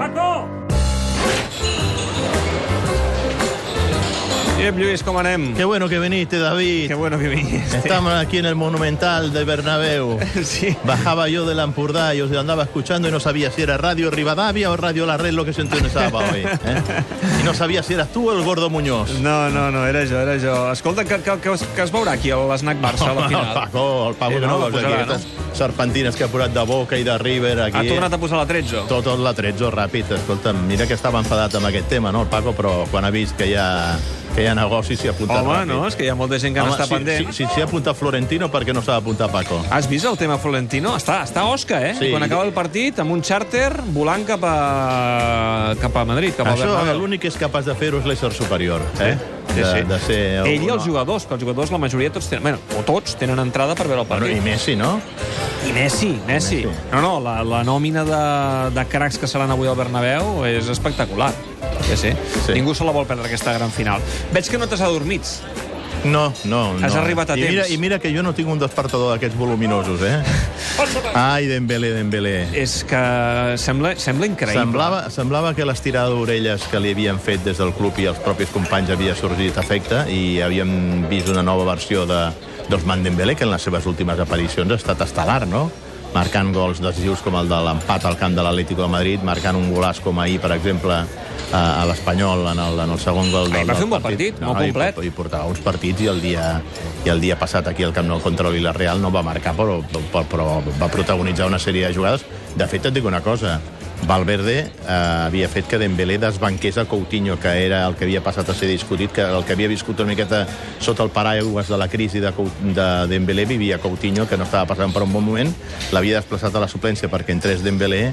Paco! Ep, Lluís, com anem? Qué bueno que viniste, David. Qué bueno que viniste. Estamos aquí en el Monumental de Bernabéu. Sí. Bajaba yo del Ampurdá y os andaba escuchando y no sabía si era Radio Rivadavia o Radio La Red lo que se entonaba hoy. ¿eh? Y no sabía si eras tú o el Gordo Muñoz. No, no, no, era jo, era jo. Escolta, que, que, que, es, que es veurà aquí a l'Snac Barça a la el final. Paco, el Paco Sí, que no, no, la posarà, aquí, aquestes serpentines que ha posat de Boca i de River aquí. Ha tornat a posar la 13. Tot, tot la 13 ràpid. Escolta'm, mira que estava enfadat amb aquest tema, no, el Paco, però quan ha vist que hi ha negoci s'hi ha apuntat Home, ràpid. no, és que hi ha molta gent que Home, n'està si, pendent. Si, si s'hi ha apuntat Florentino, per què no s'ha d'apuntar Paco? Has vist el tema Florentino? Està, està osca, eh? Sí. Quan acaba el partit, amb un xàrter volant cap a, cap a Madrid, cap a Això, l'únic que és capaç de fer-ho és l'ésser superior. Eh? Sí, de, sí. de ser... Ell i els jugadors, que els jugadors, la majoria, tots tenen, bueno, o tots tenen entrada per veure el Bueno, partit. I Messi, no? I Messi, Messi. Messi. No, no, la, la nòmina de, de cracs que seran avui al Bernabéu és espectacular. Sí, sí. Sí. Ningú se la vol perdre, aquesta gran final. Veig que no t'has adormit. No, no, no. Has arribat a I mira, temps. I mira que jo no tinc un despertador d'aquests voluminosos, eh? Ai, Dembélé, Dembélé. És que sembla, sembla increïble. Semblava, semblava que l'estirada d'orelles que li havien fet des del club i els propis companys havia sorgit efecte i havíem vist una nova versió de d'Osman Dembélé, que en les seves últimes aparicions ha estat estel·lar, no? Marcant gols decisius com el de l'empat al camp de l'Atlético de Madrid, marcant un golàs com ahir, per exemple, a, a l'Espanyol en, el, en el segon gol del, Ahir va fer un bon partit, molt complet. I, i portava uns partits i el dia, i el dia passat aquí al Camp Nou contra el Villarreal no va marcar, però, però, però va protagonitzar una sèrie de jugades. De fet, et dic una cosa, Valverde eh, havia fet que Dembélé desbanqués a Coutinho, que era el que havia passat a ser discutit, que el que havia viscut una miqueta sota el paraigües de la crisi de, de Dembélé vivia Coutinho, que no estava passant per un bon moment, l'havia desplaçat a la suplència perquè entrés Dembélé,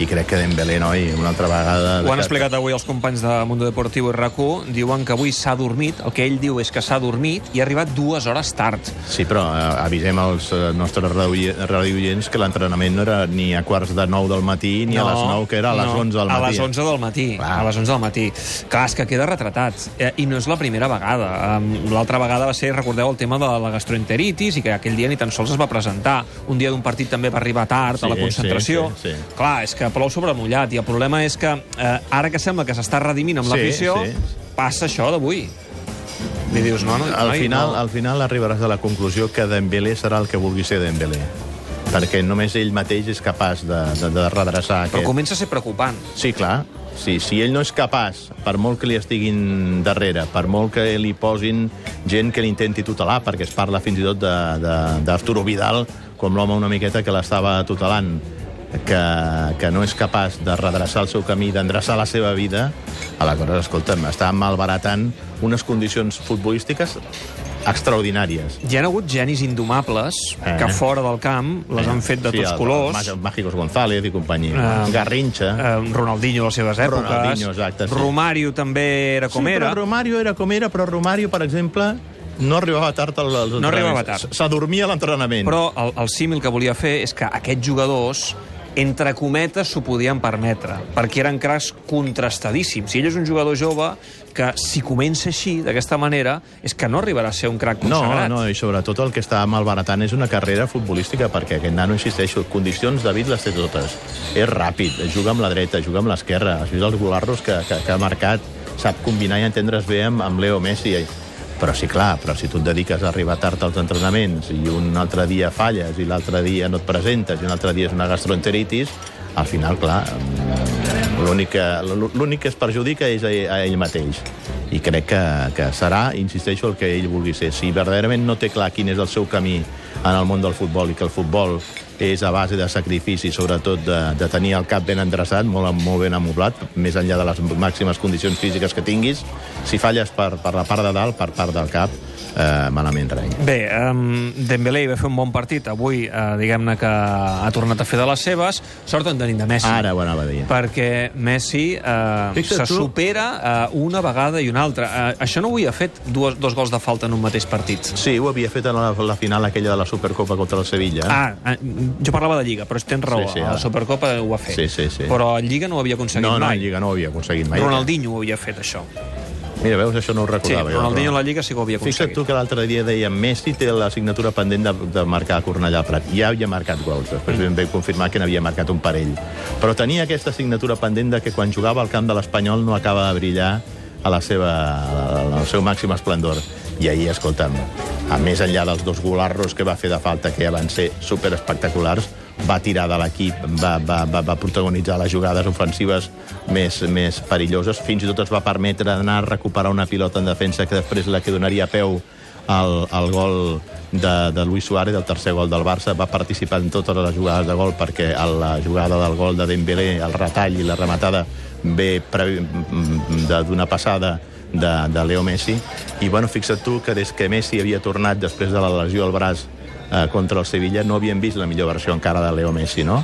i crec que Dembélé, noi, una altra vegada... Ho han explicat avui els companys de Mundo Deportivo i rac Diuen que avui s'ha dormit, el que ell diu és que s'ha dormit i ha arribat dues hores tard. Sí, però eh, avisem els eh, nostres radioie- radioients que l'entrenament no era ni a quarts de 9 del matí ni a les 9, que era a les 11 del matí. A les 11 del matí. Clar. A les 11 del matí. Clar, és que queda retratat. Eh, I no és la primera vegada. Um, L'altra vegada va ser, recordeu, el tema de la gastroenteritis i que aquell dia ni tan sols es va presentar. Un dia d'un partit també va arribar tard Sí, a la concentració. sí, sí. Clar, és que plou sobre mullat i el problema és que eh, ara que sembla que s'està redimint amb Sí, l'afició, sí. passa això d'avui. Li dius, no, no, Al noi, final, no. al final arribaràs a la conclusió que Dembélé serà el que vulgui ser Dembélé perquè només ell mateix és capaç de, de, de redreçar Però aquest... comença a ser preocupant. Sí, clar. Sí, si ell no és capaç, per molt que li estiguin darrere, per molt que li posin gent que l'intenti tutelar, perquè es parla fins i tot de- de- d'Arturo Vidal com l'home una miqueta que l'estava tutelant, que, que no és capaç de redreçar el seu camí, d'endreçar la seva vida, aleshores, escolta'm, està malbaratant unes condicions futbolístiques extraordinàries. Hi ha hagut genis indomables Eh. que fora del camp les han fet de Sí, tots el- colors. el Mágicos González i companyia. Eh, Garrincha. Eh, Ronaldinho a les seves èpoques. Ronaldinho, exacte, sí. Romario també era com sí, era. però Romario era com era, però Romario, per exemple, no arribava tard als als No arribava entrenaments. tard. S'adormia a l'entrenament. Però el, el símil que volia fer és que aquests jugadors entre cometes s'ho podien permetre, perquè eren cracs contrastadíssims. Si ell és un jugador jove, que si comença així, d'aquesta manera, és que no arribarà a ser un crac No, consagrat. no, i sobretot el que està malbaratant és una carrera futbolística, perquè aquest nano, insisteixo, condicions David les té totes. És ràpid, juga amb la dreta, juga amb l'esquerra, has vist els golarros que, que, que ha marcat, sap combinar i entendre's bé amb, amb Leo Messi. Però sí, clar, però si tu et dediques a arribar tard als entrenaments i un altre dia falles i l'altre dia no et presentes i un altre dia és una gastroenteritis, al final, clar, mm, l'únic que, que es perjudica és a, a ell mateix. I crec que, que serà, insisteixo, el que ell vulgui ser. Si verdaderament no té clar quin és el seu camí en el món del futbol i que el futbol és a base de sacrifici, sobretot de, de tenir el cap ben endreçat, molt, molt ben amoblat, més enllà de les màximes condicions físiques que tinguis, si falles per, per la part de dalt, per part del cap, eh, malament res. Bé, um, Dembélé va fer un bon partit. Avui, uh, diguem-ne que ha tornat a fer de les seves. Sort en tenim de Messi. Ara ho anava a dir. perquè Messi Fixa't se tu. supera uh, una vegada i una altra. Uh, això no ho havia fet dues, dos gols de falta en un mateix partit. Sí, ho havia fet en la, la final aquella de la Supercopa contra el Sevilla. Ah, eh, jo parlava de Lliga, però tens raó. Sí, sí, a la Supercopa ho ha fet. Sí, sí, sí. Però a Lliga no ho havia aconseguit no, no, mai. en Lliga no ho havia aconseguit mai. Ronaldinho ho havia fet, això. Mira, veus, això no ho Sí, recordava. jo, Ronaldinho a la Lliga sí que ho havia Fixa't aconseguit. tu que l'altre dia deia Messi té la signatura pendent de, de marcar a Cornellà Prat. Ja havia marcat gols, després mm. vam confirmar que n'havia marcat un parell. Però tenia aquesta signatura pendent de que quan jugava al camp de l'Espanyol no acaba de brillar a la seva, al seu màxim esplendor. I ahir, escolta'm, a més enllà dels dos golarros que va fer de falta, que ja van ser super espectaculars, va tirar de l'equip, va, va, va, va protagonitzar les jugades ofensives més, més perilloses, fins i tot es va permetre anar a recuperar una pilota en defensa que després la que donaria peu al, al gol de, de Luis Suárez, el tercer gol del Barça, va participar en totes les jugades de gol perquè a la jugada del gol de Dembélé, el retall i la rematada ve de- d'una passada de, de Leo Messi. I, bueno, fixa't tu que des que Messi havia tornat després de la lesió al braç eh, contra el Sevilla no havien vist la millor versió encara de Leo Messi, no?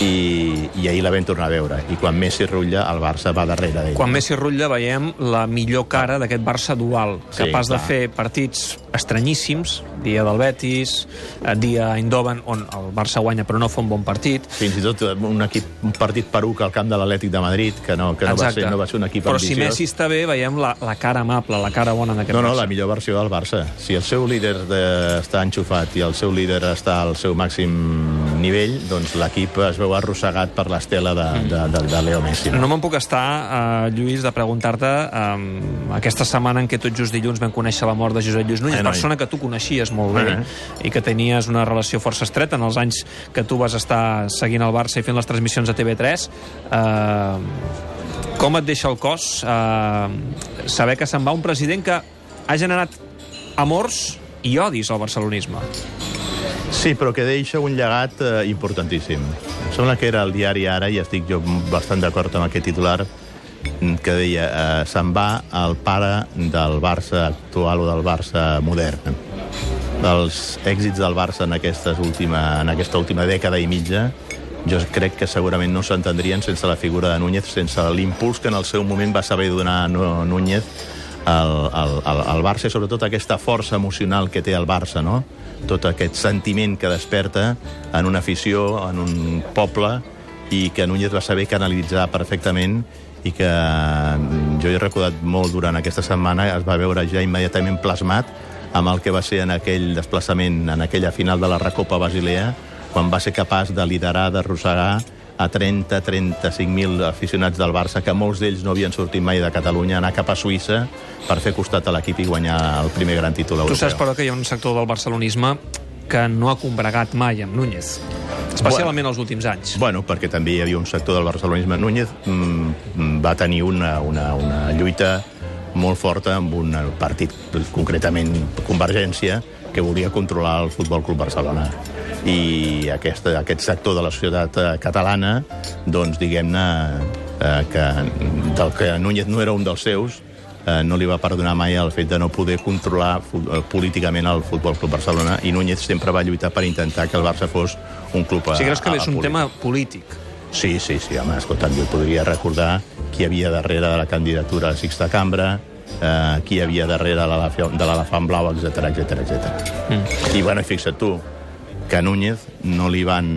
I, i ahir la vam tornar a veure. I quan Messi rutlla, el Barça va darrere d'ell. Quan Messi rutlla veiem la millor cara d'aquest Barça dual, Sí, capaç de clar. fer partits estranyíssims, dia del Betis, eh, dia a Eindhoven, on el Barça guanya però no fa un bon partit, Fins i tot eh, un, equip, un partit peruc al camp de l'Atlètic de Madrid, que no, que no, va, ser, no va ser un equip Però si ambiciós. Messi està bé, veiem la, la cara amable, la cara bona d'aquest No, no, Barça. la millor versió del Barça. Si el seu líder de, està enxufat i el seu líder està al seu màxim nivell, doncs l'equip es veu arrossegat per l'estela de, de, de, de Leo Messi. No me'n puc estar, uh, Lluís, de preguntar-te um, aquesta setmana en què tot just dilluns vam conèixer la mort de Josep Lluís Núñez, Eh, persona que tu coneixies molt bé Eh. i que tenies una relació força estreta en els anys que tu vas estar seguint el Barça i fent les transmissions a TV3. Uh, com et deixa el cos uh, saber que se'n va un president que ha generat amors i odis al barcelonisme? Sí, però que deixa un llegat eh, importantíssim. Em sembla que era el diari Ara, i estic jo bastant d'acord amb aquest titular, mm, que deia eh, se'n va el pare del Barça actual o del Barça modern. Dels èxits del Barça en, aquestes última, en aquesta última dècada i mitja, jo crec que segurament no s'entendrien sense la figura de Núñez, sense l'impuls que en el seu moment va saber donar Núñez al, al, al, al Barça i sobretot aquesta força emocional que té el Barça, no? Tot aquest sentiment que desperta en una afició, en un poble, i que Núñez va saber canalitzar perfectament i que mm, jo he recordat molt durant aquesta setmana, es va veure ja immediatament plasmat amb el que va ser en aquell desplaçament, en aquella final de la Recopa Basilea, quan va ser capaç de liderar, d'arrossegar a 30-35.000 aficionats del Barça, que molts d'ells no havien sortit mai de Catalunya, anar cap a Suïssa per fer costat a l'equip i guanyar el primer gran títol Tu europeu. saps, però, que hi ha un sector del barcelonisme que no ha combregat mai amb Núñez, especialment els últims anys. Bueno, perquè també hi havia un sector del barcelonisme. Núñez mm, va tenir una, una, una lluita molt forta amb un partit, concretament Convergència, que volia controlar el Futbol Club Barcelona. I aquest, aquest sector de la societat eh, catalana, doncs, diguem-ne, eh, que del que Núñez no era un dels seus, eh, no li va perdonar mai el fet de no poder controlar eh, políticament el Futbol Club Barcelona i Núñez sempre va lluitar per intentar que el Barça fos un club a, Si creus que és un tema polític. Sí, sí, sí, home, escolta'm, jo podria recordar qui hi havia darrere de la candidatura a la Sixta Cambra, eh, qui hi havia darrere de la- de l'elefant blau, etc etc etc. Mm. I, bueno, fixa't tu, que a Núñez no li, van,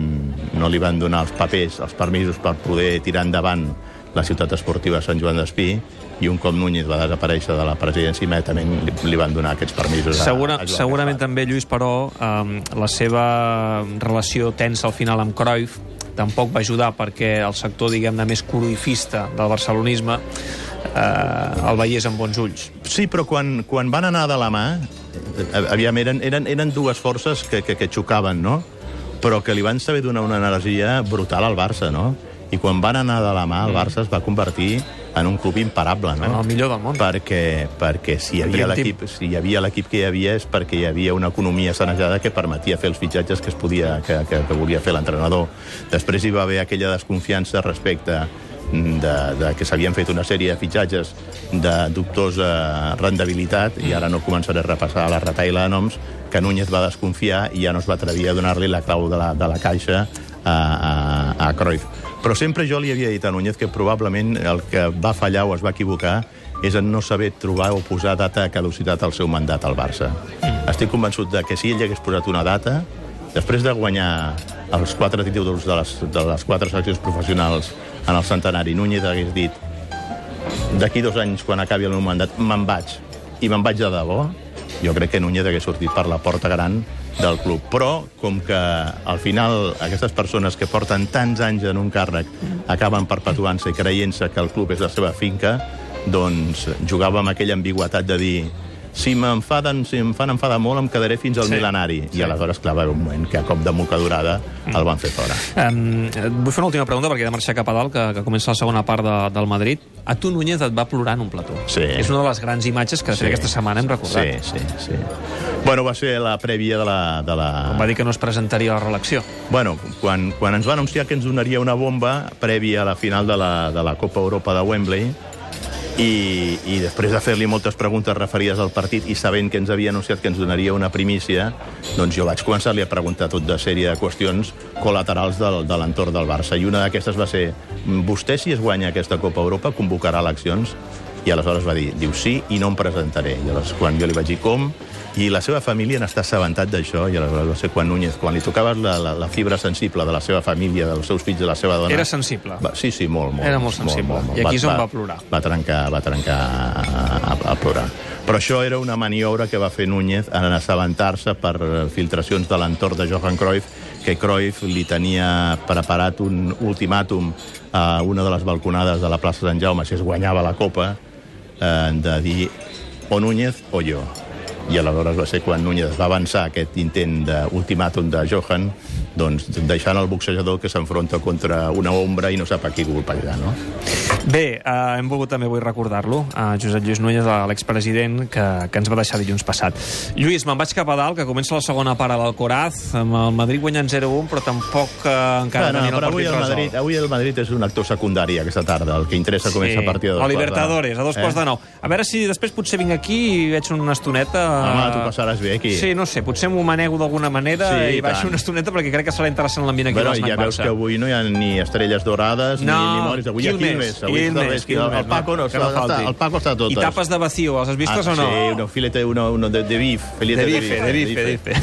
no li van donar els papers, els permisos per poder tirar endavant la ciutat esportiva de Sant Joan d'Espí, i un cop Núñez va desaparèixer de la presidència, immediatament li, li van donar aquests permisos a, Segura, a Joan segurament Cruyff. també, Lluís, però, eh, la seva relació tensa al final amb Cruyff tampoc va ajudar perquè el sector, diguem-ne, més cruifista del barcelonisme eh, el veiés amb bons ulls. Sí, però quan, quan van anar de la mà, aviam, eren, eren, eren dues forces que, que, que xocaven, no? Però que li van saber donar una energia brutal al Barça, no? I quan van anar de la mà, el Barça es va convertir en un club imparable, no? En el millor del món. Perquè, perquè si hi havia l'equip si hi havia l'equip que hi havia és perquè hi havia una economia sanejada que permetia fer els fitxatges que es podia que, que, que volia fer l'entrenador. Després hi va haver aquella desconfiança respecte de, de que s'havien fet una sèrie de fitxatges de dubtosa rendibilitat i ara no començaré a repassar la retaila de noms que Núñez va desconfiar i ja no es va atrevir a donar-li la clau de la, de la caixa a, a, a Cruyff. Però sempre jo li havia dit a Núñez que probablement el que va fallar o es va equivocar és en no saber trobar o posar data de caducitat al seu mandat al Barça. Estic convençut de que si ell hagués posat una data, després de guanyar els quatre títols de les, de les quatre seccions professionals en el centenari, Núñez hagués dit d'aquí dos anys, quan acabi el meu mandat, me'n vaig, i me'n vaig de debò, jo crec que Núñez hagués sortit per la porta gran del club. Però, com que al final aquestes persones que porten tants anys en un càrrec acaben perpetuant-se i creient-se que el club és la seva finca, doncs jugava amb aquella ambigüetat de dir si m'enfaden, si em fan enfadar molt, em quedaré fins al Sí. sí. mil·lenari. I aleshores, clar, va haver un moment que a cop de mocadurada el van fer fora. Um, vull fer una última pregunta perquè he de marxar cap a dalt, que, que comença la segona part de, del Madrid. A tu Núñez et va plorar en un plató. Sí. És una de les grans imatges que sí. aquesta setmana hem recordat. Sí, sí, sí. Bueno, va ser la prèvia de la... De la... Va dir que no es presentaria a la reelecció. Bueno, quan, quan ens va anunciar que ens donaria una bomba prèvia a la final de la, de la Copa Europa de Wembley, i, i després de fer-li moltes preguntes referides al partit i sabent que ens havia anunciat que ens donaria una primícia, doncs jo vaig començar-li a preguntar tot de sèrie de qüestions col·laterals del, de l'entorn del Barça. I una d'aquestes va ser, vostè si es guanya aquesta Copa Europa convocarà eleccions? I aleshores va dir, diu sí i no em presentaré. I aleshores quan jo li vaig dir com, i la seva família n'està assabentat d'això, i aleshores va ser quan Núñez, quan li tocava la, la, la fibra sensible de la seva família, dels seus fills, de la seva dona... Era sensible. Va, sí, sí, molt, molt. Era molt sensible. I aquí és on va plorar. Va trencar, va trencar a, a, a plorar. Però això era una maniobra que va fer Núñez en assabentar-se per filtracions de l'entorn de Johan Cruyff, que Cruyff li tenia preparat un ultimàtum a una de les balconades de la plaça Sant Jaume, si es guanyava la Copa, eh, de dir o Núñez o jo. I aleshores va ser quan Núñez va avançar aquest intent d'ultimàtum de Johan, doncs deixant el boxejador que s'enfronta contra una ombra i no sap a qui colpejar, no? Bé, eh, hem volgut també avui recordar-lo, a Josep Lluís Núñez, l'expresident, que, que ens va deixar dilluns passat. Lluís, me'n vaig cap a dalt, que comença la segona part a l'Alcoraz, amb el Madrid guanyant 0-1, però tampoc eh, encara Bueno, tenint el però avui partit el. Madrid, avui el Madrid és un actor secundari aquesta tarda. El que interessa comença a partir de dos quarts de- Libertadores, a dos Eh? quarts de nou. A veure si després potser vinc aquí i veig una estoneta... Home, tu passaràs bé aquí. Sí, no sé, potser m'ho manego d'alguna manera Sí, i i baixo tant. una estoneta perquè crec que serà interessant l'ambient aquí Bueno, al ja Snack veus Barça. que avui no hi ha ni estrelles dorades No, ni, ni moris. Avui hi ha Quilmes. Avui Quilmes, Quilmes, el Paco no, que està, el Paco està totes. I tapes de vacío, les has vistes ah, o no? Sí, un filete uno, uno de, de bif. De bife, de bife, de bife.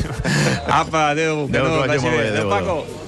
Apa, adéu, que no, vagi bé. adéu, Paco.